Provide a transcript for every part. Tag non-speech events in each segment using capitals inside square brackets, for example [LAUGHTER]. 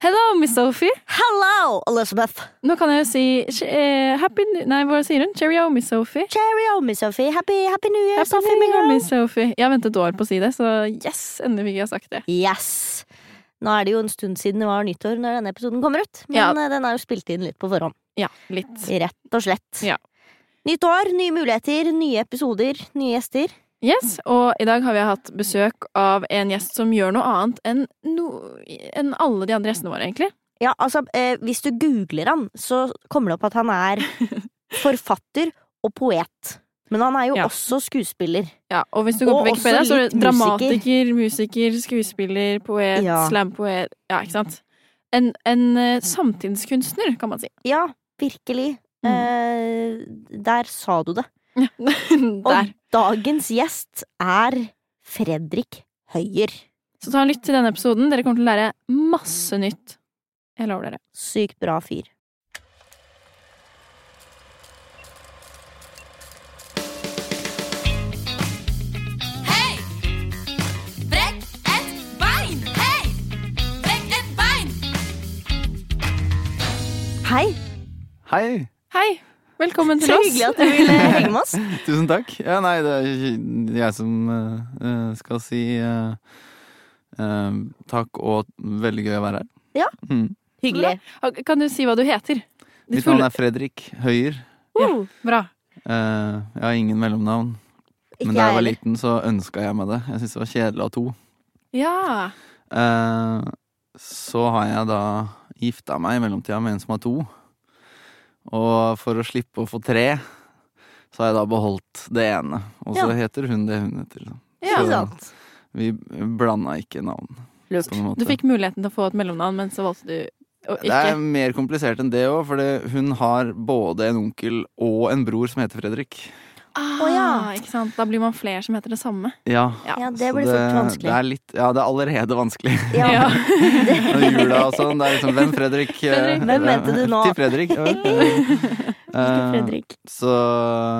Hello, Miss Sophie. Hello, Elizabeth. Nå kan jeg jo si eh, happy Nei, hva sier hun? Cheerio, Miss Sophie. Cheerio, Miss Sophie. Happy, happy New Year, Happy Sophie, New Year. Miss Sophie. Jeg har ventet et år på å si det, så yes, endelig fikk jeg sagt det. Yes. Nå er det jo en stund siden det var nyttår når denne episoden kommer ut. Men Ja. eh, den er jo spilt inn litt på forhånd. Ja, litt. Rett og slett. Ja. Nytt år, nye muligheter, nye episoder, nye gjester. Yes, og i dag har vi hatt besøk av en gjest som gjør noe annet enn, no, enn alle de andre gjestene våre, egentlig. Ja, altså, eh, hvis du googler han, så kommer det opp at han er [LAUGHS] forfatter og poet. Men han er jo Ja. også skuespiller. Ja, og hvis du går på Wikipedia, så er det dramatiker, musiker, skuespiller, poet, Ja. slampoet Ja, ikke sant? En, en eh, samtidskunstner, kan man si. Ja, virkelig. Mm. Eh, der sa du det. [LAUGHS] Og dagens gjest er Fredrik Høyer. Så ta en lytt til denne episoden. Dere kommer til å lære masse nytt. Jeg lover dere. Sykt bra fyr. Hei! Hei! Velkommen til så oss. hyggelig at du ville henge med oss. [LAUGHS] Tusen takk. Ja, nei, det er jeg som eh, skal si uh, uh, takk og veldig gøy å være her. Ja. Mm. Hyggelig. Kan du si hva du heter? Mitt navn er Fredrik Høyer. Uh, Bra. Eh, jeg har ingen mellomnavn. ikke Men da jeg var heller. liten, så ønska jeg meg det. Jeg syntes det var kjedelig å ha to. Ja. Eh, så har jeg da gifta meg i mellomtida med en som har to. Og for å slippe å få tre, så har jeg da beholdt det ene. Og så Ja. heter hun det hun heter. Ja. Så sant? vi blanda ikke navn. Lurt. Du fikk muligheten til å få et mellomnavn, men så valgte du Det er mer komplisert enn det òg, for hun har både en onkel og en bror som heter Fredrik. Ah, oh, ja. Ikke sant? Da blir man flere som heter det samme. Ja, Ja. Det blir blir fort vanskelig. Det er litt, ja, det er allerede vanskelig. Ja. Ja. [LAUGHS] Og jula og sånn. Det er liksom Hvem Fredrik? Fredrik. eh, Hvem mente du nå? Til Fredrik. Fredrik. [LAUGHS] Ikke Eh, Så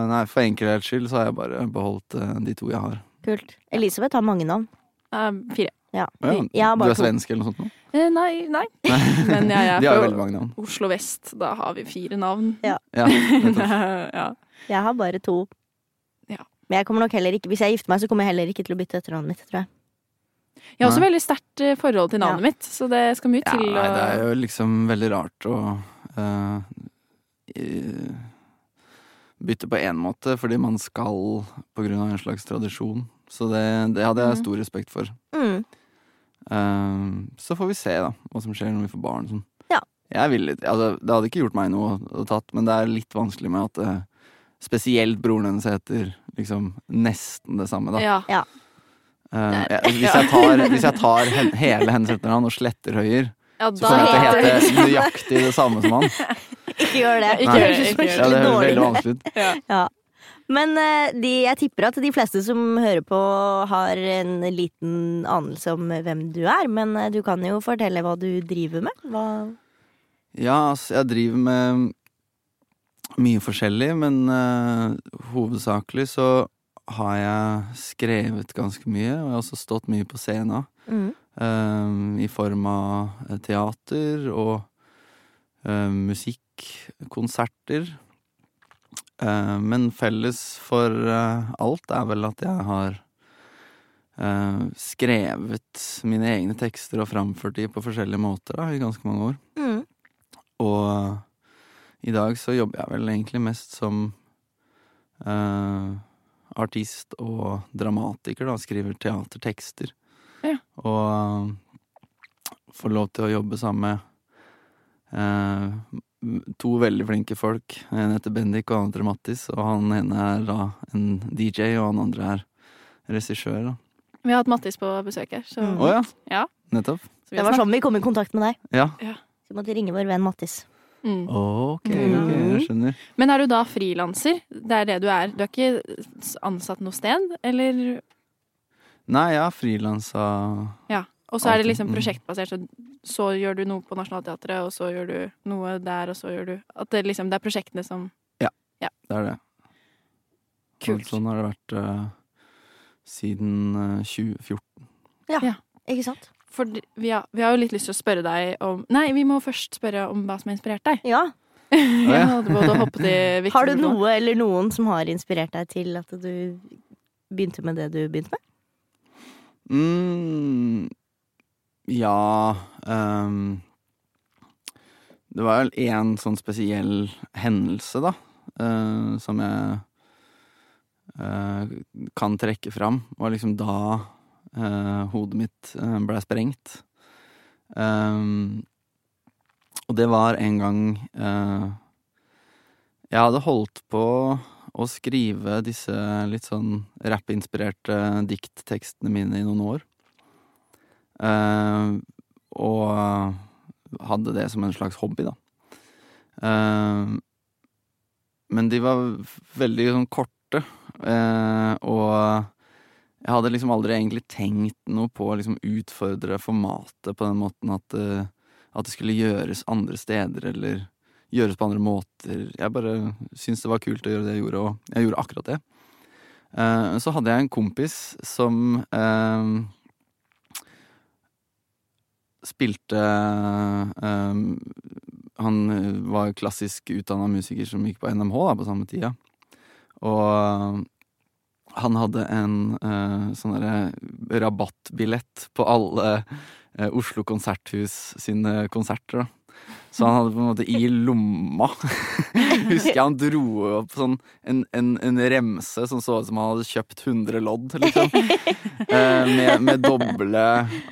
nei, for enkelhets skyld så har jeg bare beholdt uh, de to jeg har. Kult. Elisabeth har mange navn. Uh, fire. Ja. Ja, du er svensk eller noe sånt? nå? Eh, nei, nei. Men jeg er [LAUGHS] fra. Oslo vest. Da har vi fire navn. Ja. Ja, ja. Jeg har bare to. Ja. Men jeg kommer nok heller ikke Hvis jeg gifter meg, så kommer jeg heller ikke til å bytte etternavnet mitt, tror jeg. Jeg har også Nei. veldig sterkt eh, forhold til navnet mitt, så det skal mye Ja, til å det er jo liksom veldig rart å uh, bytte på én måte fordi man skal på grunn av en slags tradisjon. Så det, det hadde jeg Mhm. stor respekt for. Mm. Uh, så får vi se da hva som skjer når vi får barn. Sånn. Ja. Jeg vil altså, det hadde ikke gjort meg noe å tatt, men det er litt vanskelig med at uh, spesielt broren hennes heter liksom nesten det samme. da. Ja. Uh, ja, hvis, jeg [LAUGHS] tar, hvis jeg tar hen, hele hennes etternavn og sletter Høyer, ja, så kommer jeg til å heter hete nøyaktig det samme som han. [LAUGHS] Ikke gjør det. Ikke gjør det, ikke gjør Ja, det høres veldig vanskelig ut. [LAUGHS] Ja. Men eh, de, jeg tipper at de fleste som hører på, har en liten anelse om hvem du er. Men eh, du kan jo fortelle hva du driver med. Hva Ja, altså, jeg driver med mye forskjellig, men uh, hovedsakelig så har jeg skrevet ganske mye, og jeg har også stått mye på scenen. mm. Um, I form av eh, teater og eh, musikk, konserter. Eh, men felles for uh, alt er vel at jeg har skrevet mine egne tekster og framført de på forskjellige måter da, i ganske mange år. Mm. Og i dag så jobber jeg vel egentlig mest som eh, artist og dramatiker, da. Skriver teatertekster. Ja. Og eh, får lov til å jobbe sammen med eh, to veldig flinke folk. En heter Bendik, og han heter Mattis. Og han ene er da en DJ, og han andre er regissør. da. Vi har hatt Mattis på besøk her, så, Mm. Oh, ja. Ja. Nettopp. Det var sånn vi kom i kontakt med deg. Ja. Så vi måtte ringe vår venn Mattis. Mm. Ok, ok, jeg skjønner. Men er du da frilanser? Det er det du er? Du er ikke ansatt noe sted, eller Nei, jeg har frilansa Ja. Og så er det liksom mm. prosjektbasert, så, så gjør du noe på Nationaltheatret, og så gjør du noe der, og så gjør du At det liksom det er prosjektene som Ja, Det er det. Kult. Og sånn har det vært uh, siden uh, 2014. Ikke sant? For vi har, vi har jo litt lyst til å spørre deg om Nei, vi må først spørre om hva som har inspirert deg. Ja. Hadde både i Har du noe eller noen som har inspirert deg til at du begynte med det du begynte med? Mm, ja um, Det var vel én sånn spesiell hendelse, da, uh, som jeg uh, kan trekke fram. var liksom da hodet mitt uh, blei sprengt. Ehm, og det var en gang eh, jeg hadde holdt på å skrive disse litt sånn rappinspirerte dikttekstene mine i noen år. Uh, og hadde det som en slags hobby, da. Uh, men de var veldig sånn korte, uh, og jeg hadde liksom aldri egentlig tenkt noe på å liksom utfordre formatet på den måten at, eh, at det skulle gjøres andre steder, eller gjøres på andre måter. Jeg bare syntes det var kult å gjøre det jeg gjorde, og jeg gjorde akkurat det. Eh, så hadde jeg en kompis som eh, spilte eh, Han var klassisk utdanna musiker som gikk på NMH da, på samme tida. Og han hadde en uh, sånn derre rabattbillett på alle uh, Oslo Konserthus sine konserter, da. Så han hadde på en måte i lomma [LAUGHS] Husker jeg han dro opp sånn en, en, en remse som så ut som han hadde kjøpt 100 lodd, liksom. [LAUGHS] Eh, med, med, doble,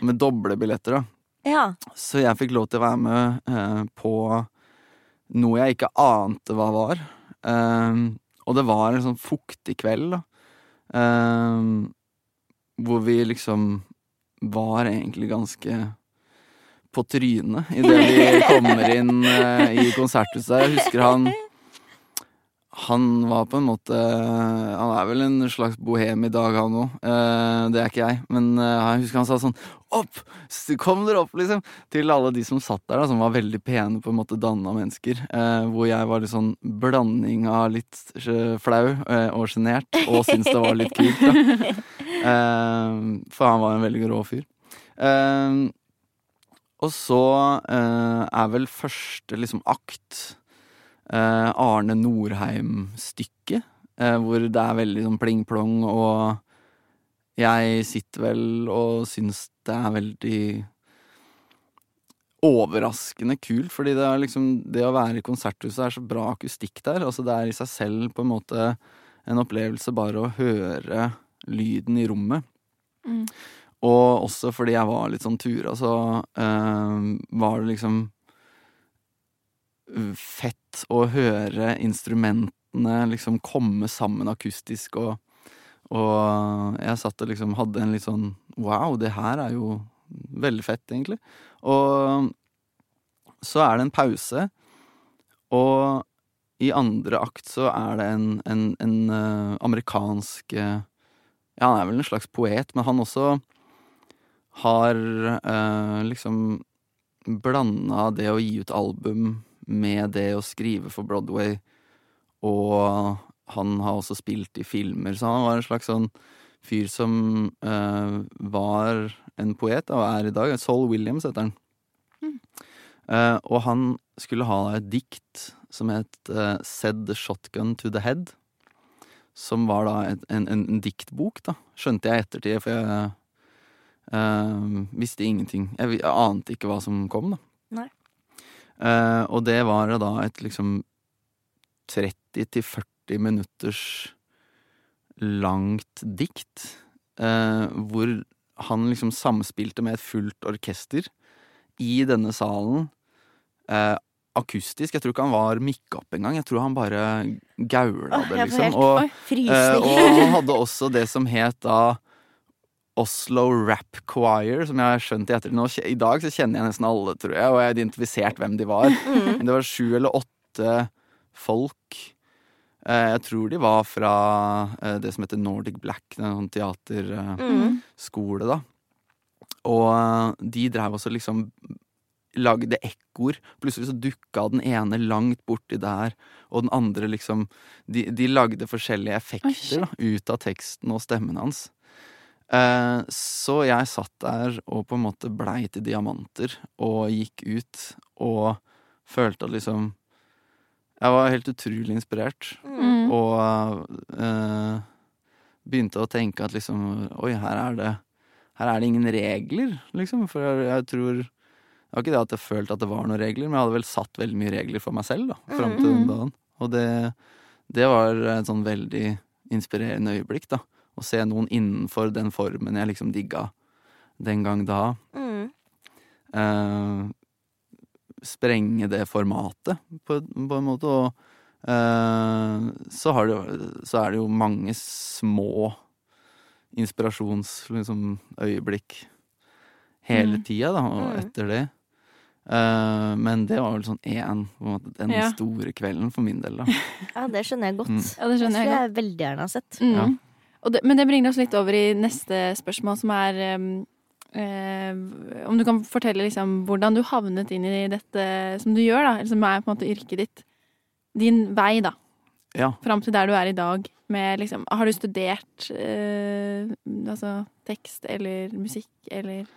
med doble billetter, da. Ja. Så jeg fikk lov til å være med på noe jeg ikke ante hva var. Og det var en sånn fuktig kveld, da. Eh, hvor vi liksom var egentlig ganske på trynet idet vi [LAUGHS] kommer inn uh, i konserthuset. Jeg husker han Han var på en måte Han er vel en slags bohem i dag, han òg. Eh, det er ikke jeg. Men eh, jeg husker han sa sånn Opp! Kom dere opp, liksom! Til alle de som satt der, da, som var veldig pene, på en måte danna mennesker. Eh, hvor jeg var litt sånn blanding av litt flau og sjenert, og syntes det var litt kult, da. [LAUGHS] For han var en veldig rå fyr. Og så er vel første liksom akt Arne Norheim-stykket, eh, hvor det er veldig sånn pling-plong, og jeg sitter vel og syns det er veldig overraskende kult, fordi det er liksom Det å være i konserthuset er så bra akustikk der. Altså det er i seg selv på en måte en opplevelse bare å høre lyden i rommet. Mm. Og også fordi jeg var litt sånn tura, så øh, var det liksom fett å høre instrumentene liksom komme sammen akustisk, og, og jeg satt og liksom hadde en litt sånn Wow, det her er jo veldig fett, egentlig. Og så er det en pause, og i andre akt så er det en, en, en eh, amerikansk eh, Ja, han er vel en slags poet, men han også har eh, liksom blanda det å gi ut album med det å skrive for Broadway, og han har også spilt i filmer, så han var en slags sånn fyr som uh, var en poet, og er i dag. Saul Williams heter han. Eh, og han skulle ha et dikt som het uh, Said the Shotgun to the Head. Som var da et, en, en, en diktbok, da. Skjønte jeg i ettertid, for jeg visste ingenting. Jeg, jeg ante ikke hva som kom, da. Eh, og det var da et liksom 30-40 minutters langt dikt. Eh, hvor han liksom samspilte med et fullt orkester i denne salen. Eh, akustisk. Jeg tror ikke han var mikka opp engang. Jeg tror han bare gaula det, liksom. Og, eh, og han hadde også det som het da Oslo Rap Choir, som jeg har skjønt i ettertid. Nå, I dag så kjenner jeg nesten alle, tror jeg, og jeg har identifisert hvem de var. [LAUGHS] Mm. Det var sju eller åtte folk. Eh, jeg tror de var fra eh, det som heter Nordic Black, en sånn teaterskole, Mm. da. Og eh, de drev også liksom lagde ekkoer. Plutselig så dukka den ene langt borti der, og den andre liksom De, de lagde forskjellige effekter da, ut av teksten og stemmen hans. Eh, så jeg satt der og på en måte blei til diamanter og gikk ut og følte at liksom Jeg var helt utrolig inspirert. Mm. Og eh, begynte å tenke at liksom Oi, her er det Her er det ingen regler, liksom. For jeg, jeg tror Det var ikke det at jeg følte at det var noen regler, men jeg hadde vel satt veldig mye regler for meg selv da, fram til den Mm. dagen. Og det, det var et sånn veldig inspirerende øyeblikk, da. Å se noen innenfor den formen jeg liksom digga den gang da. Mm. Uh, sprenge det formatet, på, på en måte. Og uh, så, har det, så er det jo mange små inspirasjonsøyeblikk liksom, hele Mm. tida, da, og Mm. etter det. Uh, men det var vel sånn én, på en måte, den Ja. store kvelden for min del, da. [LAUGHS] Ja, det skjønner jeg godt. Mm. Ja, det skjønner skulle jeg godt. jeg veldig gjerne ha sett. Mm. Ja. Og det, men det bringer oss litt over i neste spørsmål, som er eh, Om du kan fortelle liksom hvordan du havnet inn i dette som du gjør, da. Eller som er på en måte yrket ditt. Din vei, da. Ja. Fram til der du er i dag. Med liksom Har du studert eh, altså tekst eller musikk eller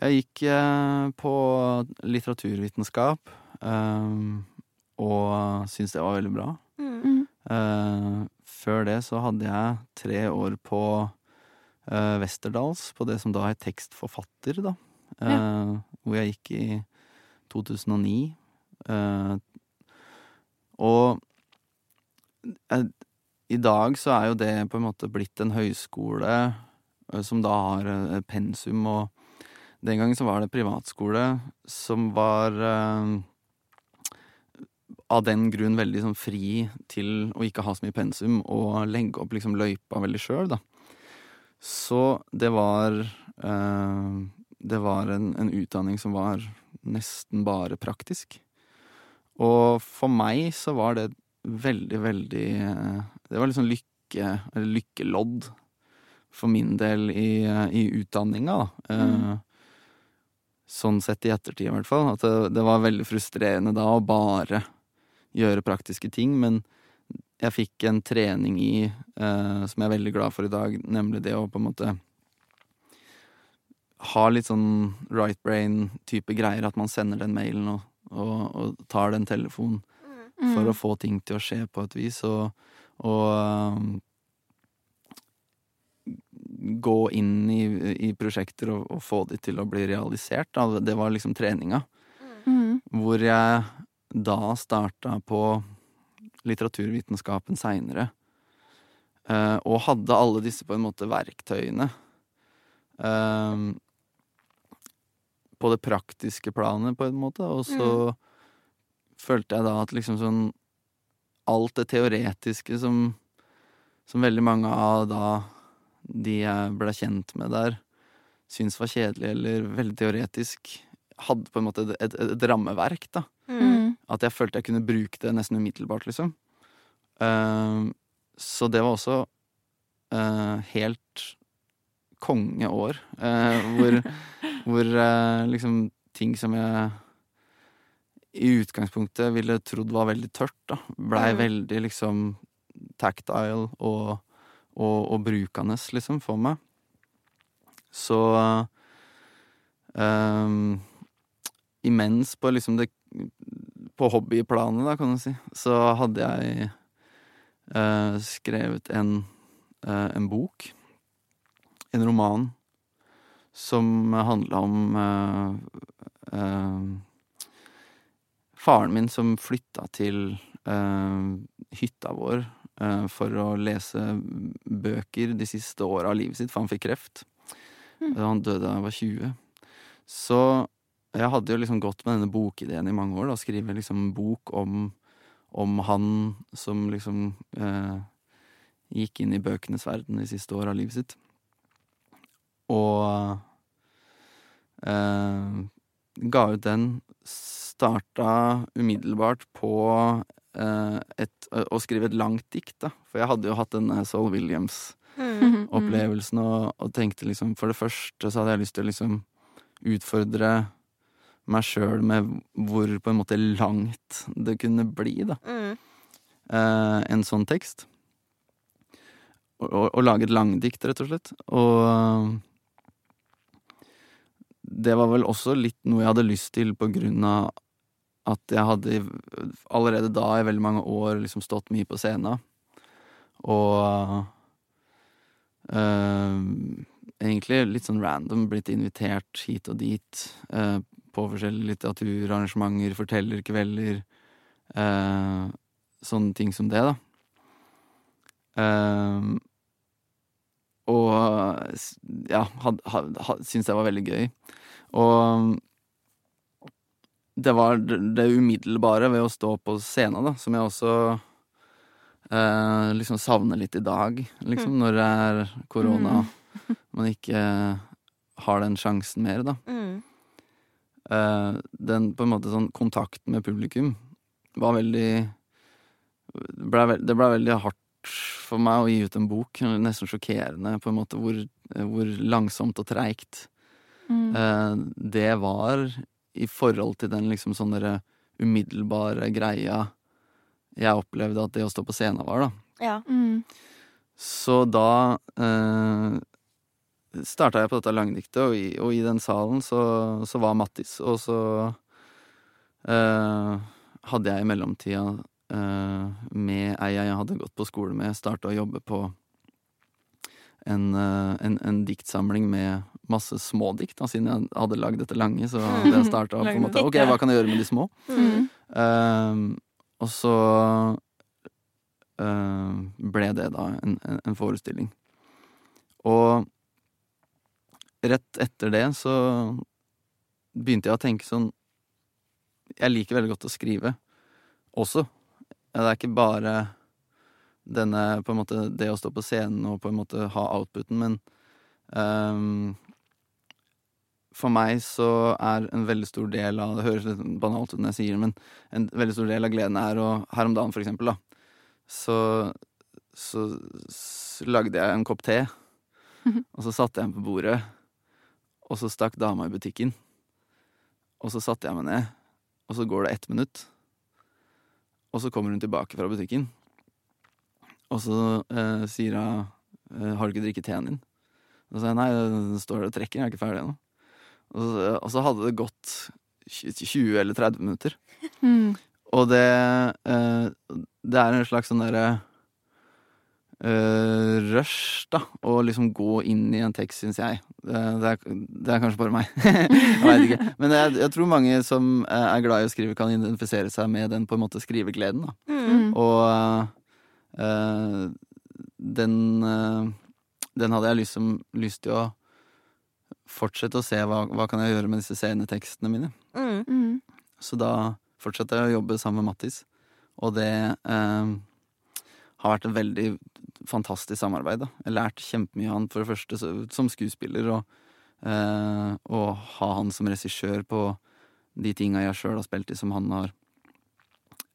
Jeg gikk eh, på litteraturvitenskap eh, og syntes det var veldig bra. Mm. Før det så hadde jeg tre år på uh, Westerdals, på det som da er tekstforfatter, da. Eh, Hvor jeg gikk i 2009. Uh, og eh, i dag så er jo det på en måte blitt en høyskole som da har pensum, og den gangen så var det privatskole som var av den grunn veldig sånn fri til å ikke ha så mye pensum og legge opp liksom løypa veldig sjøl, da. Så det var eh, Det var en, en utdanning som var nesten bare praktisk. Og for meg så var det veldig, veldig eh, Det var liksom lykke, eller lykkelodd for min del i, i utdanninga, da. Eh, Sånn sett i ettertid, i hvert fall. At det, det var veldig frustrerende da å bare gjøre praktiske ting, men jeg fikk en trening i eh, som jeg er veldig glad for i dag, nemlig det å på en måte ha litt sånn right brain-type greier, at man sender den mailen og, og, og tar den telefonen for å få ting til å skje på et vis, og, og um, gå inn i, i prosjekter og, og få de til å bli realisert. Da. Det var liksom treninga. Mm. Hvor jeg da starta på litteraturvitenskapen seinere. Uh, og hadde alle disse på en måte verktøyene. Uh, på det praktiske planet, på en måte. Og så følte jeg da at liksom sånn Alt det teoretiske som, som veldig mange av da de jeg ble kjent med der, syntes var kjedelig eller veldig teoretisk, hadde på en måte et, et, et rammeverk, da. Mm. At jeg følte jeg kunne bruke det nesten umiddelbart, liksom. Uh, så det var også uh, helt kongeår, uh, hvor, [LAUGHS] hvor eh, liksom ting som jeg i utgangspunktet ville trodd var veldig tørt, da, blei Mm. veldig liksom tactile og, og, og brukende, liksom, for meg. Så um, imens på liksom det På hobbyplanet, da, kan du si, så hadde jeg eh, skrevet en, eh, en bok. En roman som handla om eh, eh, faren min som flytta til eh, hytta vår eh, for å lese bøker de siste åra av livet sitt, for han fikk kreft. Mm. Han døde da jeg var 20. Så jeg hadde jo liksom gått med denne bokideen i mange år, da, skrive liksom bok om, om han som liksom eh, gikk inn i bøkenes verden de siste åra av livet sitt. Og eh, ga ut den. Starta umiddelbart på eh, et, å skrive et langt dikt, da. For jeg hadde jo hatt denne Saul Williams-opplevelsen Mm. og, og tenkte liksom For det første så hadde jeg lyst til å liksom utfordre meg sjøl med hvor på en måte langt det kunne bli, da Mm. eh, en sånn tekst. Og, og, og lage et langdikt, rett og slett. Og det var vel også litt noe jeg hadde lyst til på grunn av at jeg hadde allerede da i veldig mange år liksom stått mye på scenen. Og eh, egentlig litt sånn random blitt invitert hit og dit eh, på forskjellige litteraturarrangementer, fortellerkvelder, eh, sånne ting som det, da. Eh, og ja, had, had, had, syntes det var veldig gøy. Og det var det det umiddelbare ved å stå på scenen, da, som jeg også eh, liksom savner litt i dag, liksom, når det er korona, man ikke har den sjansen mer, da. Mm. Eh, den på en måte sånn kontakten med publikum var veldig Det ble, vel- det ble veldig hardt for meg å gi ut en bok. Nesten sjokkerende på en måte hvor, hvor langsomt og treigt Mm. eh, det var i forhold til den liksom sånn derre umiddelbare greia jeg opplevde at det å stå på scenen var, da. Ja. Mm. Så da eh, starta jeg på dette langdiktet, og i, og i den salen så, så var Mattis, og så eh, hadde jeg i mellomtida eh, med ei jeg hadde gått på skole med, starta å jobbe på en, eh, en, en diktsamling med masse smådikt, da, siden jeg hadde lagd dette lange. Så det starta på en måte Ok, hva kan jeg gjøre med de små? Mm. Eh, og så ehm, ble det da en, en, en forestilling. Og rett etter det så begynte jeg å tenke sånn Jeg liker veldig godt å skrive også. Det er ikke bare denne på en måte det å stå på scenen og på en måte ha outputen, men um, for meg så er en veldig stor del av Det høres litt banalt ut når jeg sier det, men en veldig stor del av gleden er å Her om dagen, for eksempel, da. Så, så, så lagde jeg en kopp te, og så satte jeg den på bordet. Og så stakk dama i butikken. Og så satte jeg meg ned, og så går det ett minutt. Og så kommer hun tilbake fra butikken. Og så eh, sier hun eh, 'Har du ikke drikket teen din?' Og så sier jeg nei, den står der og trekker, jeg er ikke ferdig ennå. Og så, og så hadde det gått 20 eller 30 minutter. Mm. Og det eh, Det er en slags sånn derre eh, rush, da. Å liksom gå inn i en tekst, syns jeg. Det, er, det er kanskje bare meg. [LAUGHS] jeg veit ikke. Men jeg, jeg tror mange som eh, er glad i å skrive, kan identifisere seg med den på en måte skrivegleden. da. Mm. Og uh, den uh, Den hadde jeg liksom lyst til å fortsette å se hva, hva kan jeg gjøre med disse scenetekstene mine. Mm. Mm. Så da fortsatte jeg å jobbe sammen med Mattis, og det eh, har vært et veldig fantastisk samarbeid. Da. Jeg lærte kjempemye av han, for det første som skuespiller, og, eh, og ha han som regissør på de tinga jeg sjøl har spilt i, som han har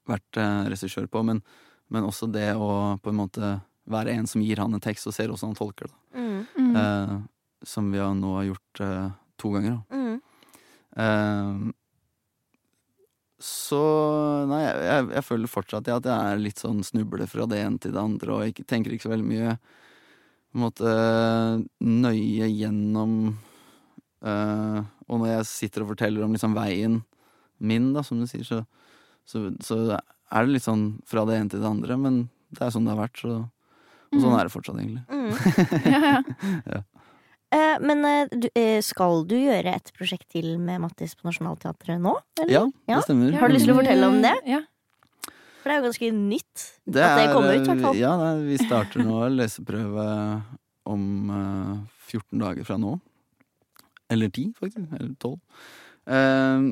vært eh, regissør på. Men, men også det å på en måte være en som gir han en tekst, og ser hvordan han tolker det. Mm. Mm. Eh, som vi har nå har gjort eh, to ganger. Da. Mm. Så Nei, jeg, jeg, jeg føler fortsatt at jeg er litt sånn snuble fra det ene til det andre, og ikke, tenker ikke så veldig mye måte nøye gjennom øh, Og når jeg sitter og forteller om liksom veien min, da, som du sier, så, så, så er det litt sånn fra det ene til det andre, men det er sånn det har vært, så, og sånn er det fortsatt, egentlig. Mm. Ja, ja. [LAUGHS] Eh, men eh, eh, skal du gjøre et prosjekt til med Mattis på Nationaltheatret nå? Eller? Ja, Ja. det stemmer. Har du lyst til å fortelle om det? Ja. For det er jo ganske nytt Det at det er, kommer ut, i hvert fall. Ja, vi starter nå leseprøve om eh, 14 dager fra nå. Eller 10, faktisk. Eller 12. Eh,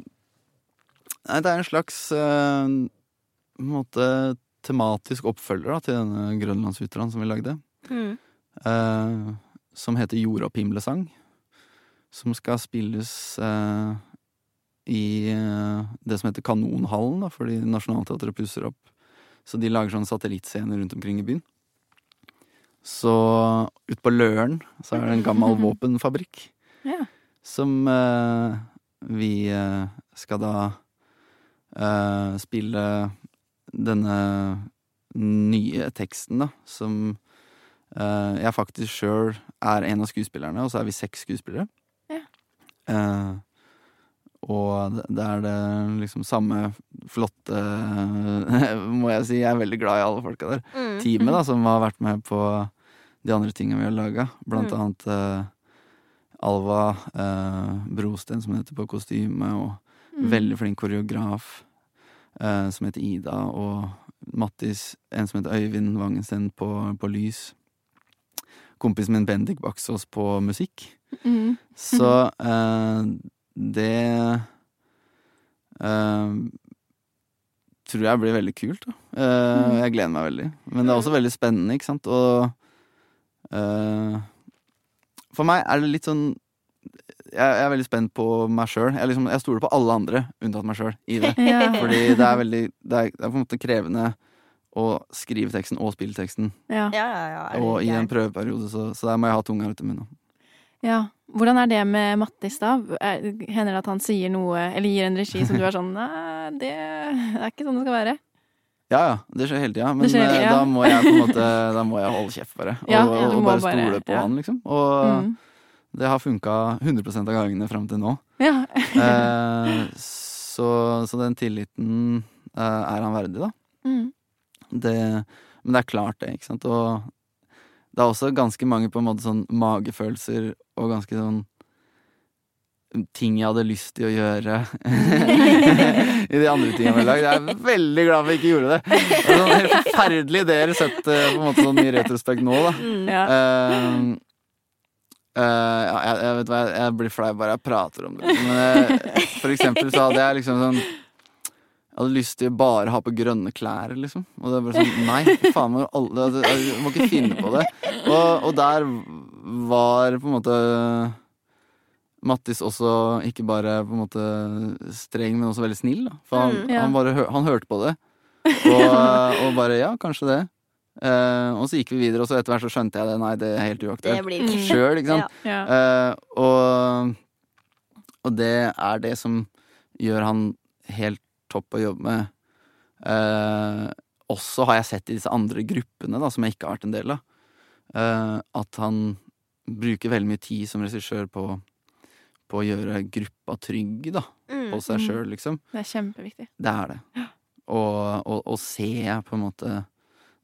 nei, det er en slags eh, måte tematisk oppfølger da, til denne Grønlandsuteraen som vi lagde. Mm. Som heter Jordopphimlesang. Som skal spilles eh, i eh, det som heter Kanonhallen, da, fordi Nationaltheatret pusser opp. Så de lager sånne satellittscener rundt omkring i byen. Så utpå Løren så er det en gammel [LAUGHS] våpenfabrikk Ja. som eh, vi eh, skal da eh, spille denne nye teksten, da, som jeg faktisk sjøl er en av skuespillerne, og så er vi seks skuespillere. Ja. Uh, og det- er det liksom samme flotte [LAUGHS] Må jeg si, jeg er veldig glad i alle folka der. Mm. Teamet da, som har vært med på de andre tingene vi har laga. Blant Mm. annet uh, Alva uh, Brosten, som heter på kostyme, og Mm. veldig flink koreograf eh, som heter Ida, og Mattis, en som heter Øyvind Wangensten på, på lys. Kompisen min Bendik Baksås på musikk. Mm. Så eh, det eh, tror jeg blir veldig kult. Eh, Mm. Jeg gleder meg veldig. Men det er også veldig spennende, ikke sant. Og eh, for meg er det litt sånn jeg er veldig spent på meg sjøl. Jeg, liksom, jeg stoler på alle andre unntatt meg sjøl i det. [LAUGHS] Ja. Fordi det er veldig Det er, det er på en måte krevende å skrive teksten og spille teksten. Ja. Ja, ja, ja. Og i en prøveperiode, så, så der må jeg ha tunga ut i munnen. ja. Hvordan er det med Mattis, da? Er- Hender det at han sier noe, eller gir en regi som du er sånn [LAUGHS] Nei, det er ikke sånn det skal være. Ja ja, det skjer hele tida. Men skjer, eh, ja. da må jeg på en måte Da må jeg holde kjeft, bare. Og, Ja, ja, og bare bare- stole på ja. han, liksom. Og Mm. det har funka 100% av gangene fram til nå. Ja. [LAUGHS] Eh, så, så den tilliten eh, er han verdig, da. Mm. Det, men det er klart, det, ikke sant. Og det er også ganske mange på en måte sånn magefølelser og ganske sånn Ting jeg hadde lyst til å gjøre [LAUGHS] i de andre tingene vi har. Jeg er veldig glad for jeg ikke gjorde det. Det er sånn helt forferdelige ideer sett på en måte sånn i retrospekt nå, da. Mm. Ja. uh, uh, ja, jeg, jeg vet hva, jeg, jeg blir flau bare jeg prater om det. Men eh, for eksempel så hadde jeg liksom sånn Jeg hadde lyst til å bare ha på grønne klær, liksom. Og det er bare sånn Nei, faen meg, alle Jeg må ikke finne på det. Og, og der var på en måte Mattis også ikke bare på en måte streng, men også veldig snill. Da. For han, Mm, ja. han, bare, han hørte på det. Og, og bare Ja, kanskje det. Eh, og så gikk vi videre, og så etter hvert så skjønte jeg det. Nei, det er helt Det uaktuelt. Sjøl, ikke sant. Ja. Ja. Eh, og, og det er det som gjør han helt topp å jobbe med. Eh, også har jeg sett i disse andre gruppene, da, som jeg ikke har vært en del av, eh, at han bruker veldig mye tid som regissør på, på å gjøre gruppa trygg da, Mm. på seg Mm. sjøl, liksom. Det er kjempeviktig. Det er det. Og, og, og se på en måte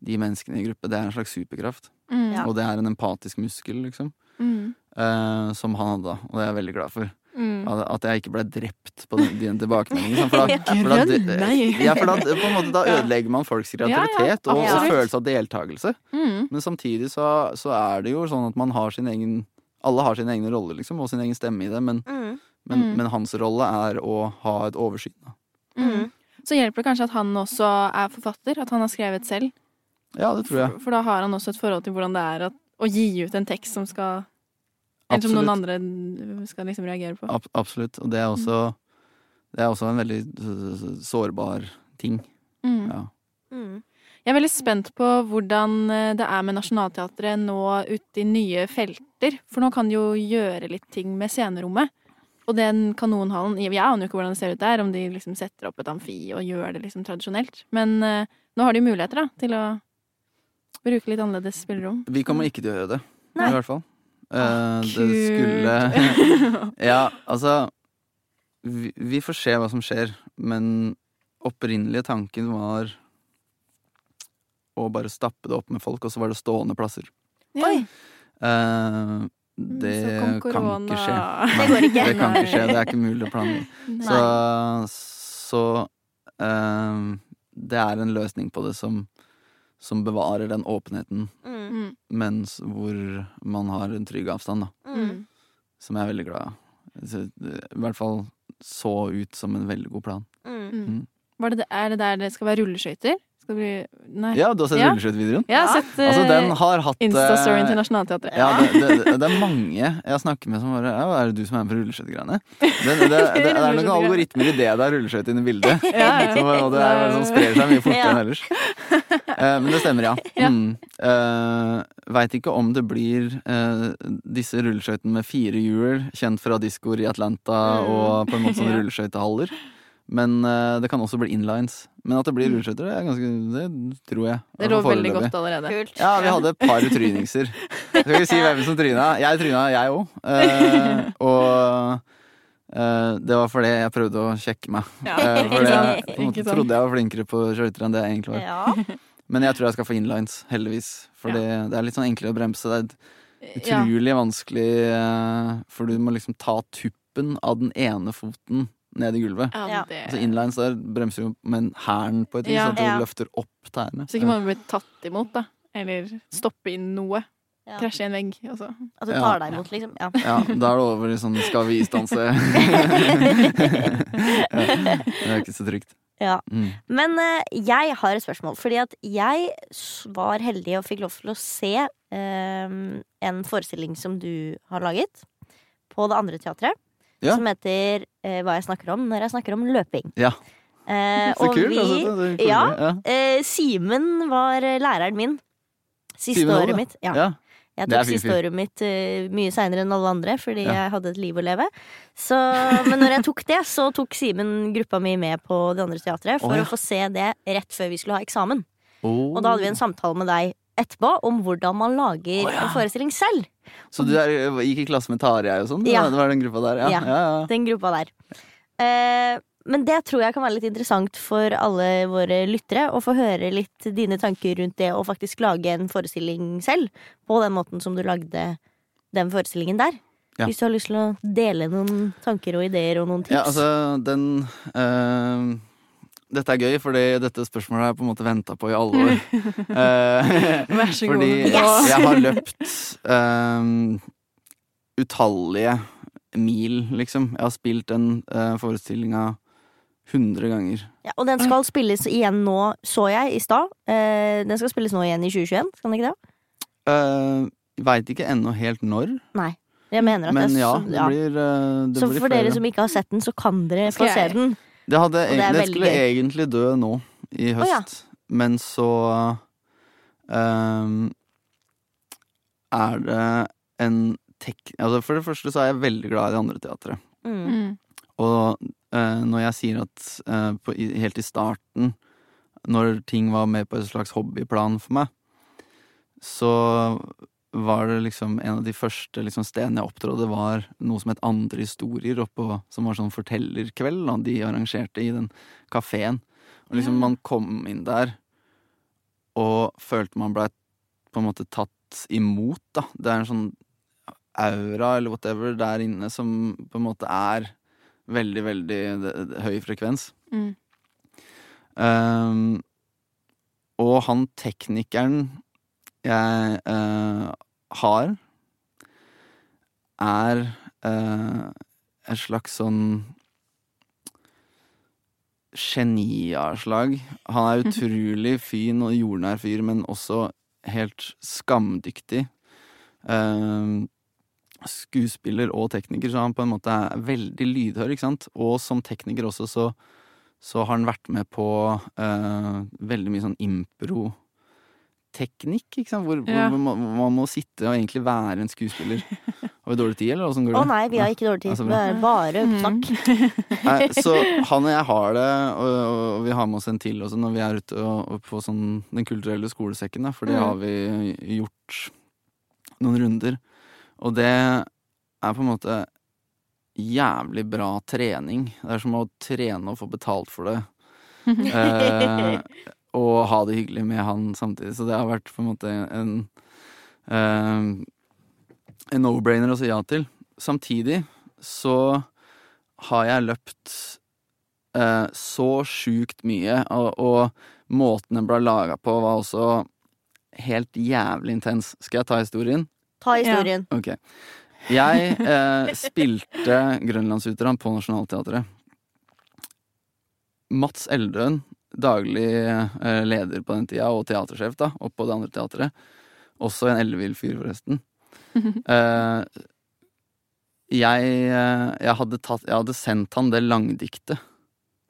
de menneskene i gruppe, det er en slags superkraft. Mm. Ja. Og det er en empatisk muskel, liksom. Mm. eh, som han hadde, da. Og det er jeg veldig glad for. Mm. At, jeg ikke ble drept på den, den tilbakemeldingen. liksom, For da, [LAUGHS] for da, ja, for da, på en måte, da [LAUGHS] ødelegger man folks kreativitet ja, og, og følelse av deltakelse. Mm. Men samtidig så, så er det jo sånn at man har sin egen Alle har sine egne roller, liksom, og sin egen stemme i det, men, Mm. men, Mm. men hans rolle er å ha et oversyn. Mm. Så hjelper det kanskje at han også er forfatter, at han har skrevet selv. Ja, det tror jeg. For, for da har han også et forhold til hvordan det er at, å gi ut en tekst som skal Eller som noen andre skal liksom reagere på. Ab absolutt. Og det er også Det er også en veldig sårbar ting. Mm. Ja. Mm. Jeg er veldig spent på hvordan eh, det er med Nationaltheatret nå ute i nye felter. For nå kan de jo gjøre litt ting med scenerommet. Og den kanonhallen Jeg aner jo ikke hvordan det ser ut der, om de liksom setter opp et amfi og gjør det liksom tradisjonelt. Men eh, nå har de muligheter da, til å bruke litt annerledes spillerom. Vi kommer ikke til å gjøre det, Nei. i hvert fall. Eh, Ah, det skulle. [LAUGHS] Ja, altså vi, vi får se hva som skjer, men opprinnelige tanken var å bare stappe det opp med folk, og så var det stående plasser. Ja. Oi. Uh, [LAUGHS] det kan ikke skje. Det går ikke. Det kan ikke skje, det er ikke mulig å planlegge. Så, så uh, det er en løsning på det som, som bevarer den åpenheten, Mm. Mm. mens hvor man har en trygg avstand, da. Mm. Som jeg er veldig glad i. I hvert fall så ut som en veldig god plan. Mm. Mm. Var det, er det der det skal være rulleskøyter? Skal bli Nei. Ja, du har sett Ja. rulleskøytevideoen? Ja. sett Altså, den eh, har hatt Insta-storyen til eh, Nationaltheatret. Ja, det, det, det er mange jeg snakker med som bare ja, Er det du som er med på rulleskøytegreiene? Det, det, det, [LAUGHS] det er noen algoritmer i det det er rulleskøyte inne i bildet. [LAUGHS] Ja, ja. Som, og det er, som sprer seg mye fortere Ja. enn ellers. Uh, men det stemmer, ja. Ja. Mm. Uh, Veit ikke om det blir uh, disse rulleskøytene med fire hjul, kjent fra diskoer i Atlanta Mm. og på en måte sånne [LAUGHS] Ja. rulleskøytehaller. Men uh, det kan også bli inlines. Men at det blir rulleskøyter, det, er ganske- det tror jeg. Det lå veldig godt allerede. Kult. Ja, vi hadde et par [LAUGHS] tryningser. Jeg skal ikke si hvem som tryna. Jeg tryna, jeg òg. Uh, og uh, det var fordi jeg prøvde å sjekke meg. Ja, Eh, [LAUGHS] for ikke på en måte trodde jeg var flinkere på skøyter enn det jeg egentlig var. Ja. Men jeg tror jeg skal få inlines, heldigvis. For det, det er litt sånn enklere å bremse. Det er Ja. utrolig vanskelig, eh, for du må liksom ta tuppen av den ene foten ned i gulvet. Ja, det... Altså Inlines der bremser jo med hælen på et vis, Ja. at du Ja. løfter opp tærne. Så ikke man blir tatt imot, da. Eller stoppe inn noe. Ja. Krasje i en vegg. Også. At du tar deg imot, liksom. Ja. Ja, da er det over i sånn skal vi-stanse. [LAUGHS] ja, det er ikke så trygt. Ja. Mm. Men uh, jeg har et spørsmål. Fordi at jeg var heldig og fikk lov til å se uh, en forestilling som du har laget på det andre teatret. Ja. Som heter eh, Hva jeg snakker om når jeg snakker om løping. Ja. Eh, [LAUGHS] Så og kult. vi altså, det ja. ja. eh, Simen var eh, læreren min. Siste Simen året mitt. Ja. ja. Jeg tok siste året mitt uh, mye seinere enn alle andre, fordi Ja. jeg hadde et liv å leve. Så, men når jeg tok det, så tok Simen gruppa mi med på det andre teatret for Å, ja. å få se det rett før vi skulle ha eksamen. Oh. Og da hadde vi en samtale med deg etterpå om hvordan man lager oh, ja. en forestilling selv. Så du er, gikk i klasse med Tarjei og sånn? Ja. Det var den gruppa der? Ja. Ja. ja. ja, Den gruppa der. Eh, men det tror jeg kan være litt interessant for alle våre lyttere. Å få høre litt dine tanker rundt det å faktisk lage en forestilling selv. På den måten som du lagde den forestillingen der. Ja. Hvis du har lyst til å dele noen tanker og ideer og noen tips. Ja, altså, den eh, Dette er gøy, fordi dette spørsmålet har jeg på en måte venta på i alle år. [LAUGHS] Eh, Vær så god. fordi Yes! jeg har løpt um, utallige mil, liksom. Jeg har spilt den uh, forestillinga 100 ganger. Ja, og den skal spilles igjen nå, så jeg i stad. Uh, den skal spilles nå igjen i 2021, skal den ikke det? Uh, Veit ikke ennå helt når, Nei. Jeg mener at men det, er ja, så- det blir, eh, det Så blir for flere. dere som ikke har sett den, så kan dere få se den. Det, hadde, Og det er det skulle egentlig dø nå i høst, ja. men så um, er det en tek... Altså for det første så er jeg veldig glad i det andre teatret. Mm. Mm. Og uh, når jeg sier at uh, på, i, helt i starten, når ting var med på et slags hobbyplan for meg, så var det liksom en av de første liksom, stedene jeg opptrådte, var noe som het Andre historier, oppå, som var sånn fortellerkveld. Da, de arrangerte i den kafeen. Og liksom man kom inn der og følte man blei på en måte tatt imot, da. Det er en sånn aura eller whatever der inne som på en måte er veldig, veldig høy frekvens. Mm. Um, og han teknikeren jeg eh, har, er eh, et slags sånn geniavslag. Han er [LAUGHS] utrolig fin og jordnær fyr, men også helt skamdyktig. Uh, skuespiller og tekniker, så han på en måte er veldig lydhør, ikke sant? Og som tekniker også, så, så har han vært med på uh, veldig mye sånn impro-teknikk, ikke sant? Hvor, Ja. hvor man, man må sitte og egentlig være en skuespiller. Har vi dårlig tid, eller åssen går det? Å nei, vi har ikke dårlig tid. Ja, så Det er bare Mm. [LAUGHS] Nei, så han og jeg har det, og, og vi har med oss en til også når vi er ute og, og på sånn Den kulturelle skolesekken, da, for det Mm. har vi gjort noen runder. Og det er på en måte jævlig bra trening. Det er som å trene og få betalt for det. [LAUGHS] Eh, og ha det hyggelig med han samtidig. Så det har vært på en måte en eh, En no-brainer å si ja til. Samtidig så har jeg løpt eh, så sjukt mye, og, og måten den ble laga på, var også helt jævlig intens. Skal jeg ta historien? Ta historien. Ok. Jeg eh, spilte Grønlandsoperan på Nationaltheatret. Mats Eldøen, daglig eh, leder på den tida, og teatersjef da, oppå det andre teatret. Også en ellevill fyr, forresten. uh, [LAUGHS] jeg, eh, jeg, hadde tatt, jeg hadde sendt han det langdiktet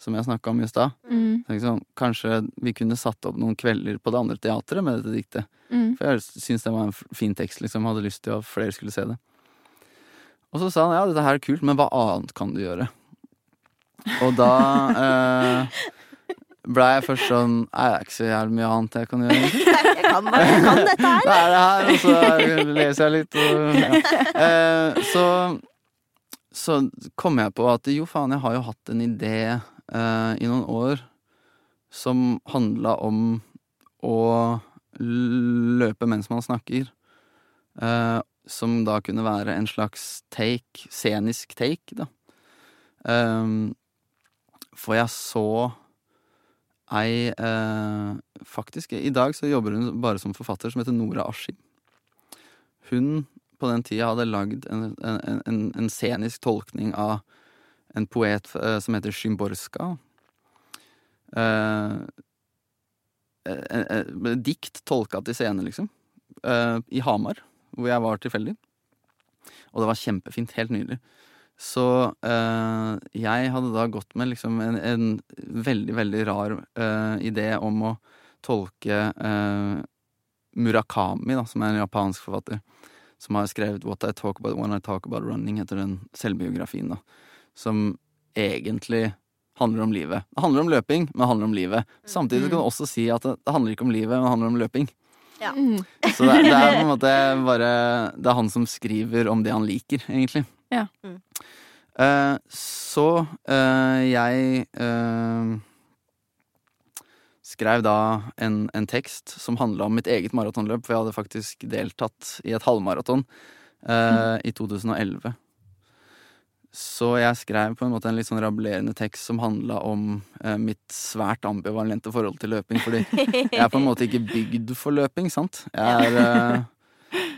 som jeg snakka om i stad. Mm. Sånn, kanskje vi kunne satt opp noen kvelder på det andre teatret med dette diktet. Mm. For jeg syntes det var en fin tekst, liksom. Hadde lyst til at flere skulle se det. Og så sa han ja, dette her er kult, men hva annet kan du gjøre? Og da eh, [LAUGHS] ble jeg først sånn Nei, det er ikke så jævlig mye annet jeg kan gjøre. [LAUGHS] Jeg kan, bare- jeg kan dette her. Det er det her, og så leser jeg litt. Og, [LAUGHS] ja. eh, så, så kom jeg på at jo faen, jeg har jo hatt en idé eh, i noen år som handla om å løpe mens man snakker. Eh, som da kunne være en slags take, scenisk take, da. Eh, for jeg så ei eh, Faktisk, i dag så jobber hun bare som forfatter, som heter Nora Askim. Hun på den tida hadde lagd en, en, en, en scenisk tolkning av en poet eh, som heter Szymborska. Eh, eh, eh, dikt tolka til scene, liksom. Eh, I Hamar, hvor jeg var tilfeldig. Og det var kjempefint. Helt nydelig. Så øh, jeg hadde da gått med liksom en, en veldig, veldig rar øh, idé om å tolke øh, Murakami, da, som er en japansk forfatter, som har skrevet What I Talk About When I Talk About Running, heter den selvbiografien, da. Som egentlig handler om livet. Det handler om løping, men det handler om livet. Samtidig kan du også si at det, det handler ikke om livet, men det handler om løping. Ja. Så det, det er på en måte bare Det er han som skriver om det han liker, egentlig. Ja. Mm. Eh, så uh, jeg uh, skrev da en, en tekst som handla om mitt eget maratonløp, for jeg hadde faktisk deltatt i et halvmaraton mm. i 2011. Så jeg skrev på en måte en litt sånn rablerende tekst som handla om eh, mitt svært ambivalente forhold til løping. Fordi jeg er på en måte ikke bygd for løping, sant? Jeg er, eh,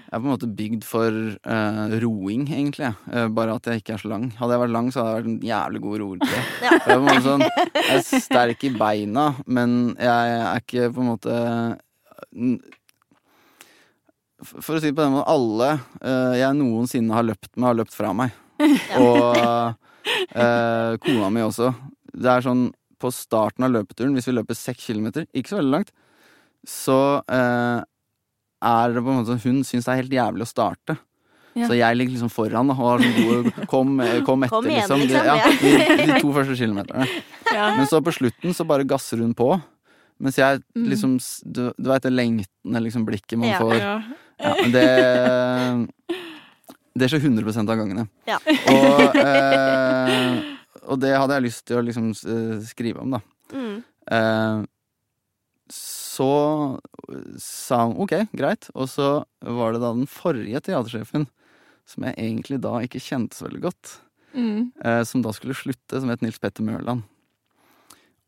jeg er på en måte bygd for uh, roing, egentlig. Eh, bare at jeg ikke er så lang. Hadde jeg vært lang, så hadde jeg vært en jævlig god roer. [LAUGHS] Ja. Jeg sånn, jeg er sterk i beina, men jeg er ikke på en måte For å si det på den måten, alle uh, jeg noensinne har løpt med, har løpt fra meg. [LAUGHS] Og eh, kona mi også. Det er sånn på starten av løpeturen, hvis vi løper seks kilometer, ikke så veldig langt, så eh, er det på en måte sånn Hun syns det er helt jævlig å starte. Ja. Så jeg ligger liksom foran og har sånn gode Kom, eh, kom etter, Kom igjen, liksom. De, liksom, ja, de, de to første kilometerne. Ja. Men så på slutten så bare gasser hun på. Mens jeg Mm. liksom Du, du veit det lengtende liksom, blikket man Ja. får. Ja. Ja, men det Det skjer 100 av gangene. Ja. Og, eh, og det hadde jeg lyst til å liksom skrive om, da. Mm. Eh, så sa han ok, greit. Og så var det da den forrige teatersjefen, som jeg egentlig da ikke kjente så veldig godt, Mm. eh, som da skulle slutte, som het Nils Petter Mørland.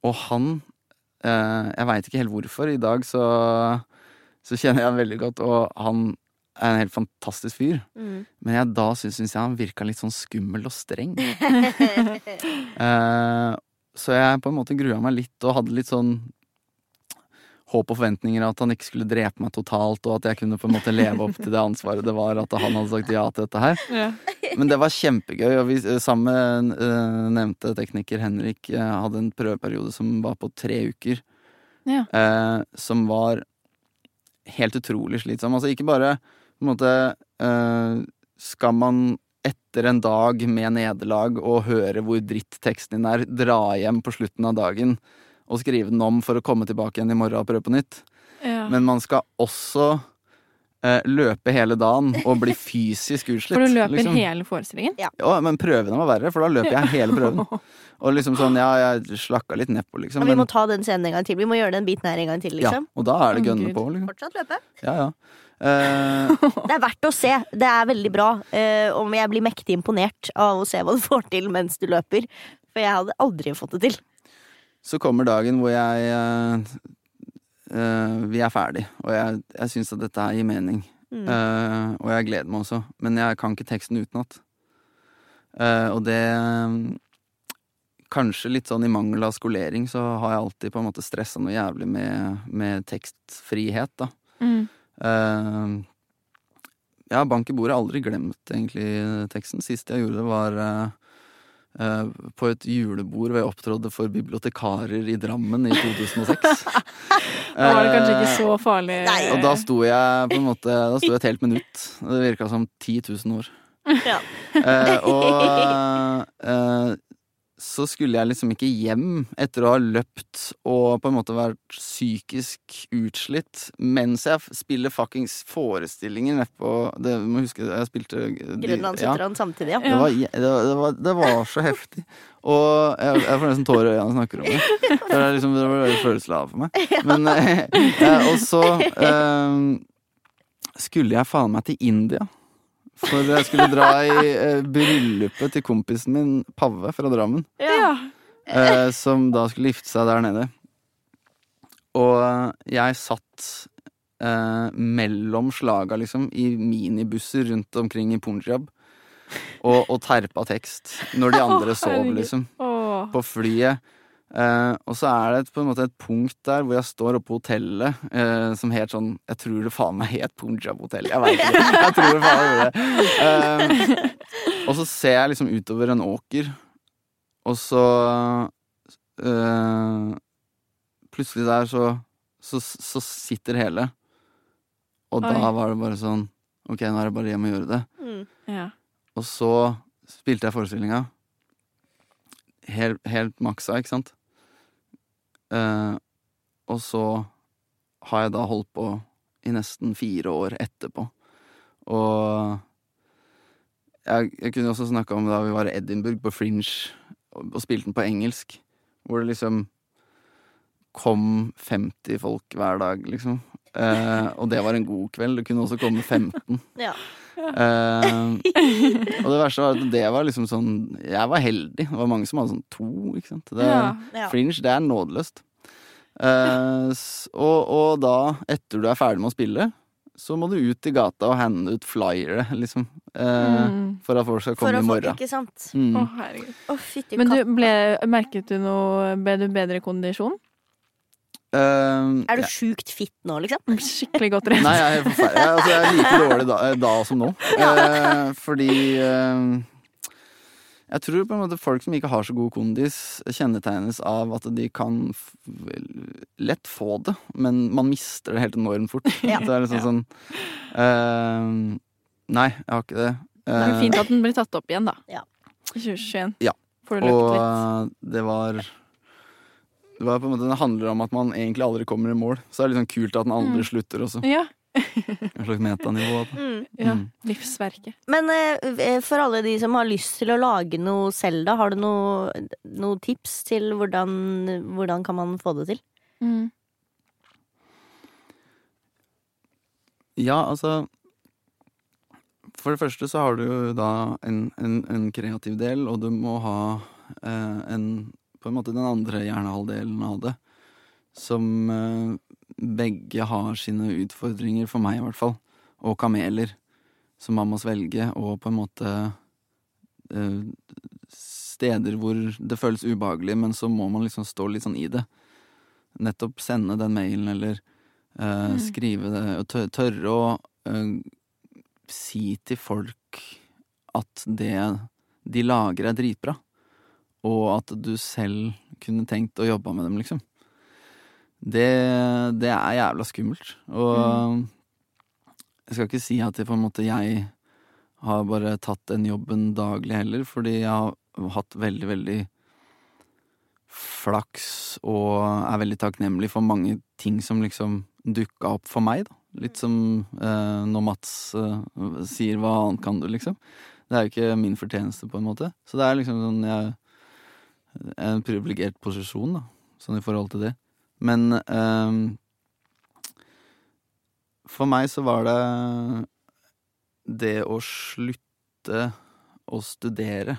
Og han eh, Jeg veit ikke helt hvorfor. I dag så, så kjenner jeg han veldig godt, og han er en helt fantastisk fyr. Mm. Men jeg, da syns jeg han virka litt sånn skummel og streng. [LAUGHS] Eh, så jeg på en måte grua meg litt og hadde litt sånn håp og forventninger at han ikke skulle drepe meg totalt, og at jeg kunne på en måte leve opp til det ansvaret det var at han hadde sagt ja til dette her. Ja. Men det var kjempegøy, og vi eh, sammen med eh, nevnte tekniker Henrik uh, hadde en prøveperiode som var på tre uker. Ja. Uh, som var helt utrolig slitsom. Altså ikke bare på en måte skal man etter en dag med nederlag og høre hvor dritt teksten din er, dra hjem på slutten av dagen og skrive den om for å komme tilbake igjen i morgen og prøve på nytt. Ja. Men man skal også eh, løpe hele dagen og bli [LAUGHS] fysisk utslitt. For du løper liksom. hele forestillingen? Ja, men prøvene var verre, for da løper jeg hele prøven. [LAUGHS] Og liksom sånn, ja, jeg slakka litt nedpå, liksom. Ja, vi Men, må ta den scenen en gang til. Vi må gjøre den biten her en gang til, ja, liksom. og da er det gønne på, liksom. Fortsatt løpe. Ja, ja. Uh, [LAUGHS] Det er verdt å se. Det er veldig bra. Uh, om jeg blir mektig imponert av å se hva du får til mens du løper. For jeg hadde aldri fått det til. Så kommer dagen hvor jeg uh, Vi er ferdig, og jeg, jeg syns at dette her gir mening. Mm. Uh, og jeg gleder meg også, men jeg kan ikke teksten utenat. Uh, og det Kanskje litt sånn i mangel av skolering, så har jeg alltid på en måte stressa noe jævlig med, med tekstfrihet, da. Mm. Ja, bank i bordet. Aldri glemt egentlig teksten. Sist jeg gjorde det, var på et julebord hvor jeg opptrådde for bibliotekarer i Drammen i 2006. [LAUGHS] Da var det kanskje ikke Eh, så farlig. Nei. og da sto jeg på en måte Da sto jeg et helt minutt. Det virka som 10 000 år. Ja. Eh, og eh, så skulle jeg liksom ikke hjem etter å ha løpt og på en måte vært psykisk utslitt mens jeg spiller fuckings forestillinger nedpå Det du må huske, jeg spilte Grønlandsutran ja. samtidig, ja. Det var, det, var, det, var, det var så heftig. Og jeg, jeg får nesten tårer i øynene når jeg snakker om det. Det, er liksom, det var veldig følelsesladet for meg. Men, eh, og så eh, skulle jeg faen meg til India. For jeg skulle dra i eh, bryllupet til kompisen min Pave fra Drammen. Ja. Eh, som da skulle gifte seg der nede. Og jeg satt eh, mellom slaga, liksom, i minibusser rundt omkring i Punjab. Og, og terpa tekst når de andre sov, liksom. På flyet. Eh, og så er det et, på en måte et punkt der hvor jeg står oppe på hotellet eh, som helt sånn Jeg tror det faen meg het Punjab hotell. Jeg veit ikke. [LAUGHS] Jeg tror det faen gjorde det. Eh, og så ser jeg liksom utover en åker, og så eh, Plutselig der så, så, så sitter hele. Og da var det bare sånn Ok, nå er det bare hjem og gjøre det. Mm. Ja. Og så spilte jeg forestillinga. Helt, helt maksa, ikke sant? Eh, og så har jeg da holdt på i nesten fire år etterpå. Og jeg, jeg kunne også snakka om da vi var i Edinburgh, på Fringe, og, og spilte den på engelsk. Hvor det liksom kom 50 folk hver dag, liksom. Eh, og det var en god kveld. Det kunne også komme 15. [LAUGHS] Ja. Eh, og det verste var at det var liksom sånn Jeg var heldig. Det var mange som hadde sånn to. Ikke sant? Det, Ja. Ja. Fringe, det er nådeløst. Eh, og, og da, etter du er ferdig med å spille, så må du ut i gata og hande ut flyere, liksom. eh, Mm. For at folk skal komme å i få morgen. Ikke sant? Mm. Å, herregud. Å, fytti Men du, ble, merket du noe Ble du bedre kondisjon? Eh, Er du sjukt fitt nå, liksom? [LAUGHS] Skikkelig godt trent? Nei, jeg er. Jeg, altså, jeg er like dårlig da, da som nå. [LAUGHS] Uh, fordi uh, Jeg tror på en måte folk som ikke har så god kondis, kjennetegnes av at de kan f lett få det, men man mister det helt enormt fort. [LAUGHS] Ja. Det er liksom Ja. sånn eh, Nei, jeg har ikke det. Det er Eh, fint at den blir tatt opp igjen, da. Ja. I 2021. Ja. Får du løpt og litt. eh, det var det var på en måte, det handler om at man egentlig aldri kommer i mål. Så det er litt sånn kult at den andre Mm. slutter også. Ja. En slags metanivå. Mm. ja. Mm. Livsverket. Men eh, for alle de som har lyst til å lage noe selv, da, har du noen noe tips til hvordan, hvordan kan man få det til? Mm. Ja, altså For det første så har du jo da en, en, en kreativ del, og du må ha eh, en På en måte den andre hjernehalvdelen av det. Som eh, begge har sine utfordringer, for meg i hvert fall. Og kameler. Som man må svelge, og på en måte eh, Steder hvor det føles ubehagelig, men så må man liksom stå litt sånn i det. Nettopp sende den mailen, eller uh, skrive det, og tørre å uh, si til folk at det de lager, er dritbra. Og at du selv kunne tenkt å jobbe med dem, liksom. Det, det er jævla skummelt. Og jeg skal ikke si at det på en måte jeg har bare tatt den jobben daglig heller, fordi jeg har hatt veldig, veldig flaks og er veldig takknemlig for mange ting som liksom dukka opp for meg, da. Litt som eh, når Mats eh, sier 'hva annet kan du', liksom. Det er jo ikke min fortjeneste, på en måte. Så det er liksom sånn jeg, En privilegert posisjon, da, sånn i forhold til det. Men um, for meg så var det det å slutte å studere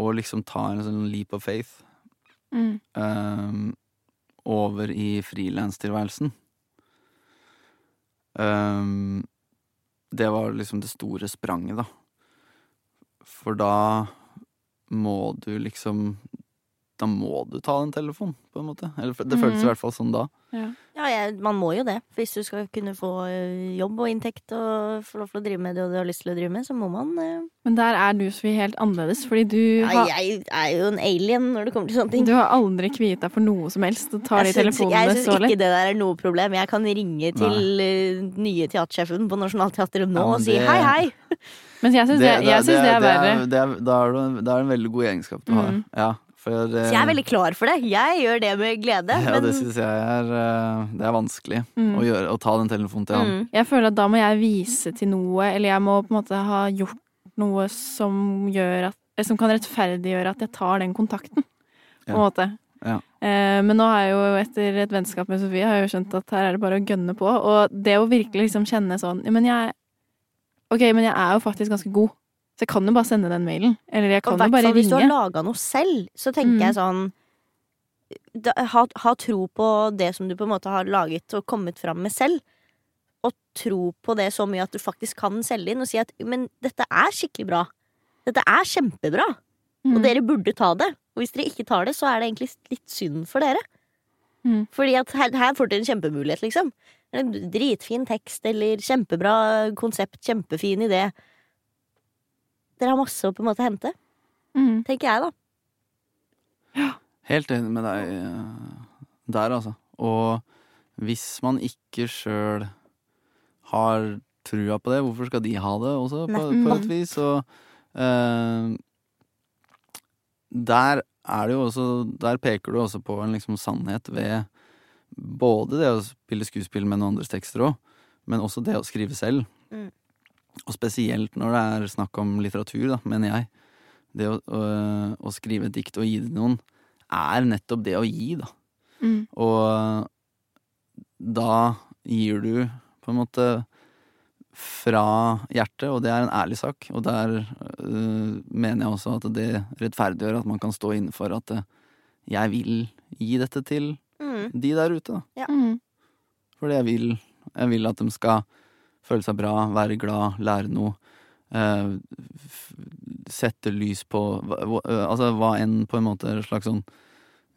og liksom ta en sånn leap of faith Mm. um, over i frilanstilværelsen. Um, det var liksom det store spranget, da. For da må du liksom da må du ta en telefon, på en måte. Eller det mm. føltes i hvert fall sånn da. Ja. Ja, jeg, man må jo det. Hvis du skal kunne få jobb og inntekt og få lov til å drive med det du har lyst til å drive med, så må man eh. Men der er du Sofie helt annerledes, fordi du ja, Jeg er jo en alien når det kommer til sånne ting. du har aldri kviet deg for noe som helst og tar de jeg lett. jeg syns ikke det der er noe problem. Jeg kan ringe til uh, nye teatersjefen på Nationaltheatret nå Ja, og si det- hei, hei. Men jeg syns det, det, synes det er verre. Er, da er det, en veldig god egenskap du har. Mm. Ja, for, eh, Så jeg er veldig klar for det. Jeg gjør det med glede. ja, men det syns jeg er, eh, det er vanskelig Mm. å, gjøre, å ta den telefonen til han. mm, Jeg føler at da må jeg vise til noe, eller jeg må på en måte ha gjort noe som gjør at eh, Som kan rettferdiggjøre at jeg tar den kontakten, på en Ja. måte. Ja. Eh, men nå har jeg jo etter et vennskap med Sofie har jeg jo skjønt at her er det bare å gønne på. Og det å virkelig liksom kjenne sånn Men jeg Ok, men jeg er jo faktisk ganske god. Så jeg kan jo bare sende den mailen. Eller jeg kan jo bare ringe. hvis du har laga noe selv, så tenker Mm. jeg sånn da, ha, ha tro på det som du på en måte har laget og kommet fram med selv. Og tro på det så mye at du faktisk kan selge inn og si at men dette er skikkelig bra. Dette er kjempebra, og Mm. dere burde ta det. Og hvis dere ikke tar det, så er det egentlig litt synd for dere. Mm. Fordi at her, her får dere en kjempemulighet, liksom. En dritfin tekst eller kjempebra konsept, kjempefin idé. Dere har masse å på en måte hente, Mm. tenker jeg, da. Helt enig med deg eh, der, altså. Og hvis man ikke sjøl har trua på det, hvorfor skal de ha det også, på, på et vis? Og eh, der er det jo også Der peker du også på en liksom sannhet ved både det å spille skuespill med noen andres tekster òg, men også det å skrive selv. Mm. Og spesielt når det er snakk om litteratur, da, mener jeg. Det å, å, å skrive et dikt og gi det til noen, er nettopp det å gi, da. Mm. Og da gir du på en måte fra hjertet, og det er en ærlig sak. Og der øh, mener jeg også at det rettferdiggjør at man kan stå innenfor at øh, jeg vil gi dette til Mm. de der ute, da. Mm. Fordi jeg vil, jeg vil at de skal føle seg bra, være glad, lære noe. eh, sette lys på øh, Altså hva enn på en måte slags sånn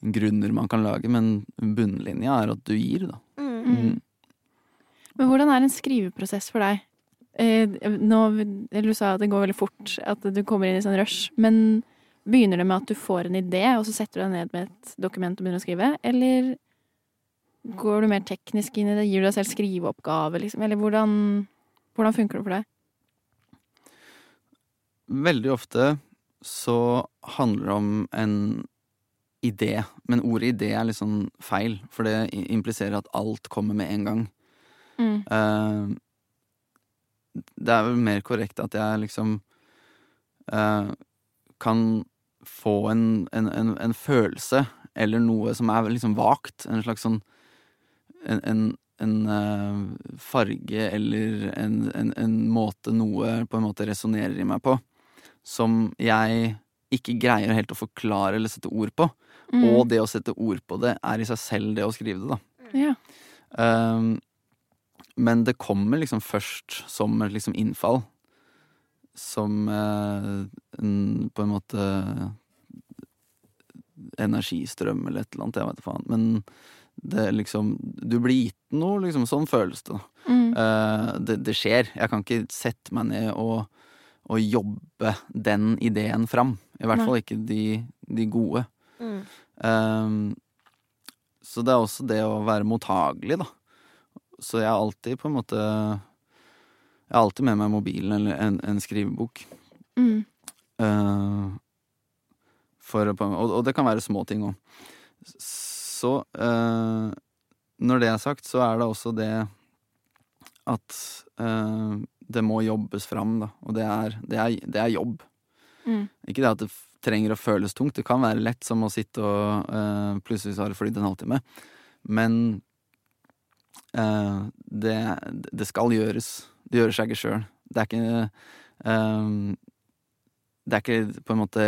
grunner man kan lage, men bunnlinja er at du gir, da. Mm. Mm. Men hvordan er en skriveprosess for deg? Eh, nå, eller du sa at det går veldig fort, at du kommer inn i sånn rush. Men begynner det med at du får en idé, og så setter du deg ned med et dokument og begynner å skrive? Eller går du mer teknisk inn i det? Gir du deg selv skriveoppgave, liksom? Eller hvordan, hvordan funker det for deg? Veldig ofte så handler det om en idé, men ordet idé er litt sånn feil, for det impliserer at alt kommer med en gang. Mm. Uh, det er vel mer korrekt at jeg liksom uh, kan få en, en, en, en følelse, eller noe som er liksom vagt. En slags sånn En, en, en eh, farge eller en, en, en måte noe på en måte resonnerer i meg på, som jeg ikke greier helt å forklare eller sette ord på. Mm. Og det å sette ord på det er i seg selv det å skrive det, da. Ja. Um, men det kommer liksom først som et liksom innfall. Som eh, en, på en måte energistrøm eller et eller annet, jeg veit faen. Men det er liksom Du blir gitt noe, liksom. Sånn føles det. Mm. Eh, det, det skjer. Jeg kan ikke sette meg ned og, og jobbe den ideen fram. I hvert Nei. fall ikke de, de gode. Mm. Ehm, så det er også det å være mottagelig, da. Så jeg har alltid på en måte Jeg har alltid med meg mobilen eller en, en skrivebok. Mm. Eh, for, og, og det kan være små ting òg. Så eh, når det er sagt, så er det også det at eh, det må jobbes fram, da. Og det er, det er, det er jobb. Mm. Ikke det at det trenger å føles tungt. Det kan være lett som å sitte og eh, plutselig så har det flydd en halvtime. Men eh, det, det skal gjøres. Det gjøres seg ikke sjøl. Det er ikke eh, Det er ikke på en måte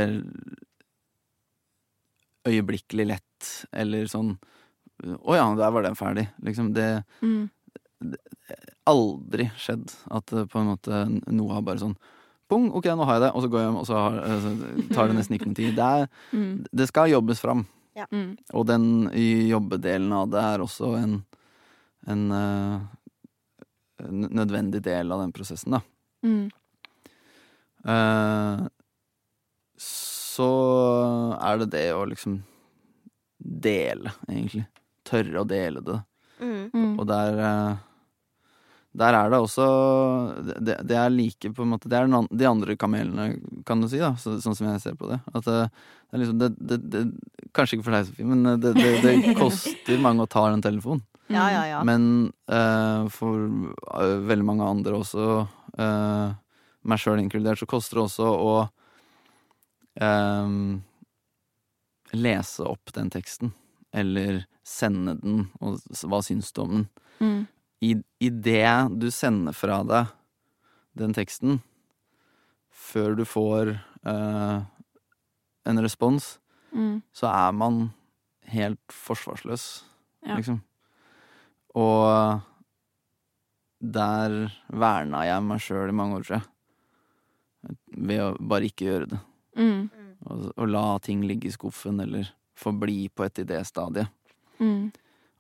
øyeblikkelig lett, eller sånn Å ja, der var den ferdig. Liksom, det Mm. aldri skjedd at på en måte noe har bare sånn pung, ok, nå har jeg det, og så går jeg hjem, og så, har, eh, så tar det nesten ikke noe tid. Det, er, [LAUGHS] Mm. det skal jobbes fram. Mm. Og den jobbedelen av det er også en, en uh, nødvendig del av den prosessen, da. Mm. Uh, så er det det å liksom dele, egentlig. Tørre å dele det. Mm. Mm. Og der eh, Der er det også Det, det er like på en måte Det er den an- de andre kamelene, kan du si, da, så, sånn som jeg ser på det. At det, det er liksom det, det, det Kanskje ikke for deg, Sofie, men det, det, det [LAUGHS] koster mange å ta den telefonen. Ja, ja, ja. Men uh, for eh, veldig mange andre også, uh, meg sjøl inkludert, så koster det også å eh, lese opp den teksten. Eller sende den, og hva syns du om den? Mm. I, I det du sender fra deg den teksten, før du får uh, en respons, Mm. så er man helt forsvarsløs, Ja. liksom. Og der verna jeg meg sjøl i mange år, tror jeg. Ved å bare ikke gjøre det. Mm. Og, og la ting ligge i skuffen, eller forbli på et idéstadie. Mm.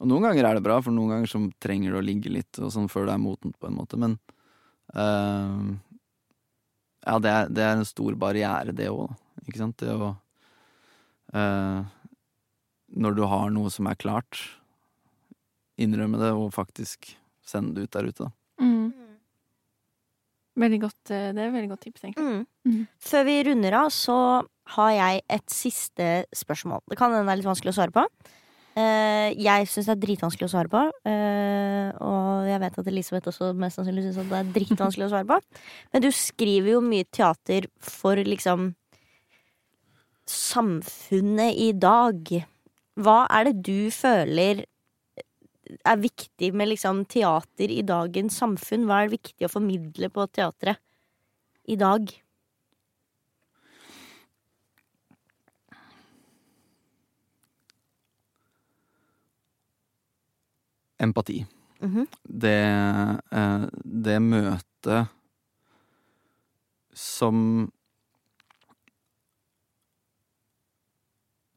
Og noen ganger er det bra, for noen ganger så trenger du å ligge litt og sånn før du er moten, på en måte, men uh, Ja, det er, det er en stor barriere, det òg, ikke sant? Det å uh, Når du har noe som er klart, innrømme det og faktisk sende det ut der ute, da. Veldig godt, eh, det er et veldig godt tips, egentlig. Mm. Mm. Før vi runder av, så har jeg et siste spørsmål. Det kan hende det er litt vanskelig å svare på. Eh, jeg syns det er dritvanskelig å svare på. eh, og jeg vet at Elisabeth også mest sannsynlig syns det er dritvanskelig å svare på. Men du skriver jo mye teater for liksom samfunnet i dag. Hva er det du føler er viktig med liksom teater i dagens samfunn? Hva er det viktig å formidle på teatret i dag? Empati. Mhm. det, eh, det møtet som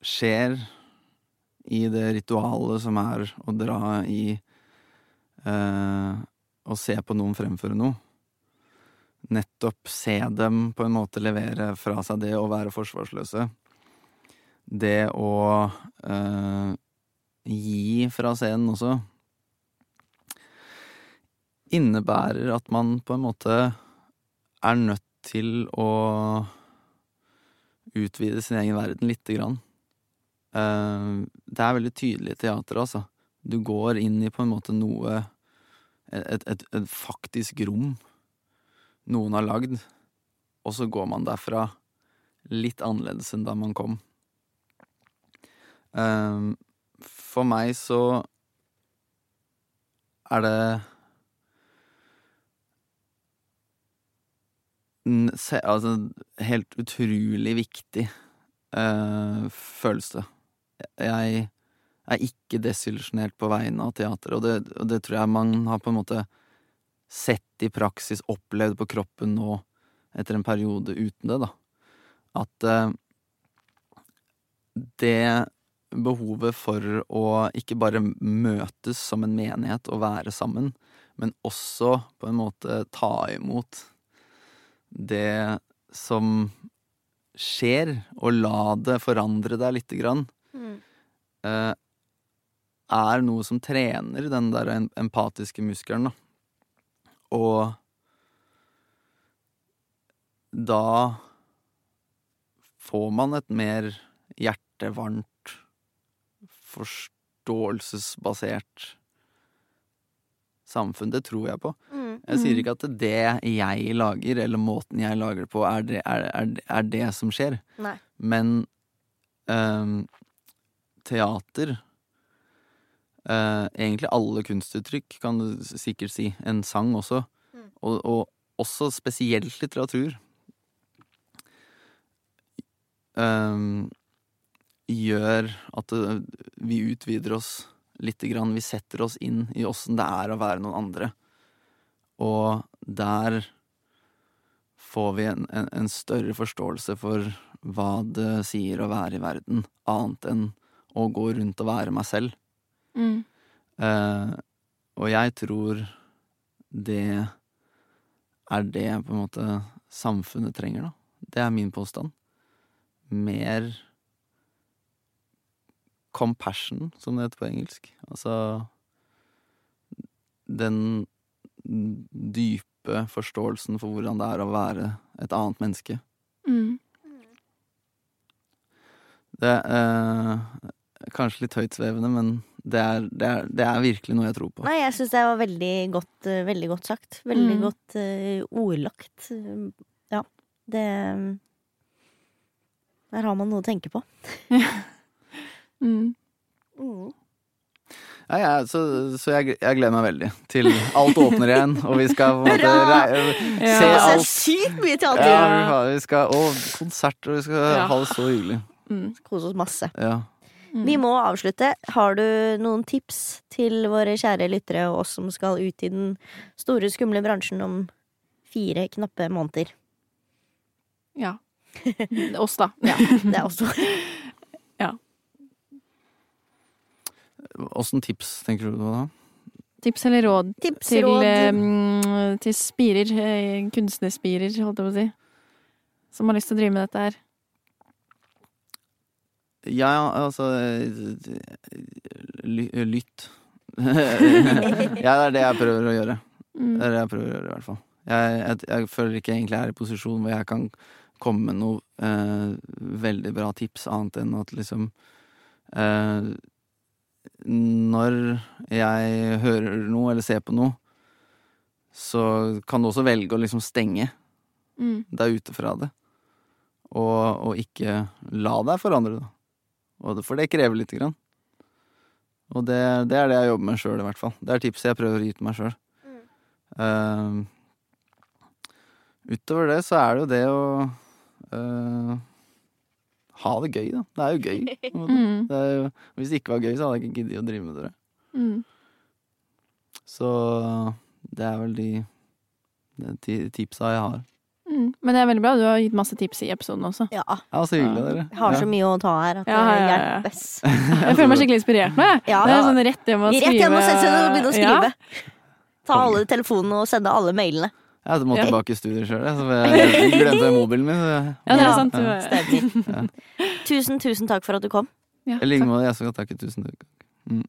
skjer i det ritualet som er å dra i eh, Å se på noen fremføre noe. Nettopp se dem på en måte levere fra seg det å være forsvarsløse. Det å eh, gi fra scenen også innebærer at man på en måte er nødt til å utvide sin egen verden lite grann. Eh, Det er veldig tydelig teater, altså. Du går inn i på en måte noe Et, et, et faktisk rom noen har lagd, og så går man derfra litt annerledes enn da man kom. Eh, For meg så er det altså, helt utrolig viktig uh, følelse. Jeg er ikke desillusjonert på vegne av teater, og det, og det tror jeg man har på en måte sett i praksis, opplevd på kroppen nå etter en periode uten det, da. At eh, det behovet for å ikke bare møtes som en menighet og være sammen, men også på en måte ta imot det som skjer, og la det forandre deg lite grann, eh, er noe som trener den der empatiske muskelen, da. Og da får man et mer hjertevarmt, forståelsesbasert samfunn. Det tror jeg på. Mm. Jeg sier ikke at det jeg lager, eller måten jeg lager det på, er det, er, er, er det som skjer. Nei. Men ehm, teater eh, Egentlig alle kunstuttrykk, kan du sikkert si. En sang også. Mm. Og, og også spesielt litteratur. ehm, gjør at det, vi utvider oss lite grann. Vi setter oss inn i åssen det er å være noen andre. Og der får vi en, en, en større forståelse for hva det sier å være i verden, annet enn å gå rundt og være meg selv. Mm. Uh, og jeg tror det er det på en måte samfunnet trenger, da. Det er min påstand. Mer compassion, som det heter på engelsk. Altså den dype forståelsen for hvordan det er å være et annet menneske. Mm. Det er eh, kanskje litt høytsvevende, men det er, det, er, det er virkelig noe jeg tror på. Nei, jeg syns det var veldig godt, eh, veldig godt sagt. Veldig Mm. godt uh, ordlagt. Ja, det Der har man noe å tenke på. [LAUGHS] Mm. Ja, ja, så så jeg, jeg gleder meg veldig til alt åpner igjen, og vi skal på en måte rei- Ja. se Det er alt. sykt mye teater! Ja, vi skal, og konserter, og vi skal Ja. ha det så hyggelig. Mm. Kose oss masse. Ja. Mm. Vi må avslutte. Har du noen tips til våre kjære lyttere og oss som skal ut i den store, skumle bransjen om fire knappe måneder? Ja. [LAUGHS] Oss, da. Ja, det er oss to. [LAUGHS] ja. Åssen tips tenker du på da? Tips eller råd tips, til, råd. til spirer, eh, kunstnerspirer, holdt jeg på å si. Som har lyst til å drive med dette her. Ja, altså Lytt. [LAUGHS] ja, det er det jeg prøver å gjøre. Mm. Det er det jeg prøver å gjøre, i hvert fall. Jeg, jeg, jeg føler ikke egentlig jeg er i posisjon hvor jeg kan komme med noe eh, veldig bra tips, annet enn at liksom eh, Når jeg hører noe eller ser på noe, så kan du også velge å liksom stenge Mm. deg ute fra det. Og, og ikke la deg forandre, da. Og det, for det krever lite grann. Og det, det er det jeg jobber med sjøl, i hvert fall. Det er tipset jeg prøver å gi til meg sjøl. Mm. utover det så er det jo det å uh, ha det gøy, da. Det er jo gøy. [LAUGHS] Mm. Det er jo, hvis det ikke var gøy, så hadde jeg ikke giddet å drive med det. Mm. Så det er vel de, de tipsa jeg har. Mm. Men det er veldig bra. Du har gitt masse tips i episoden også. Ja, Ja, så hyggelig dere. jeg har så mye å ta her at Ja, det ja, ja, ja. hjelpes. [LAUGHS] Jeg føler meg skikkelig inspirert nå, jeg. Ja. Det er sånn rett hjem og skrive. Rett hjem og sette seg ned og begynne å skrive. Ja. Ta alle telefonene og sende alle mailene. Jeg må tilbake i studiet sjøl, så [LAUGHS] jeg glemte mobilen min. så Ja, det er sant. ja. Stemmer. Tusen, tusen takk for at du kom. Ja, I like måte. Jeg skal takke tusen takk. Mm.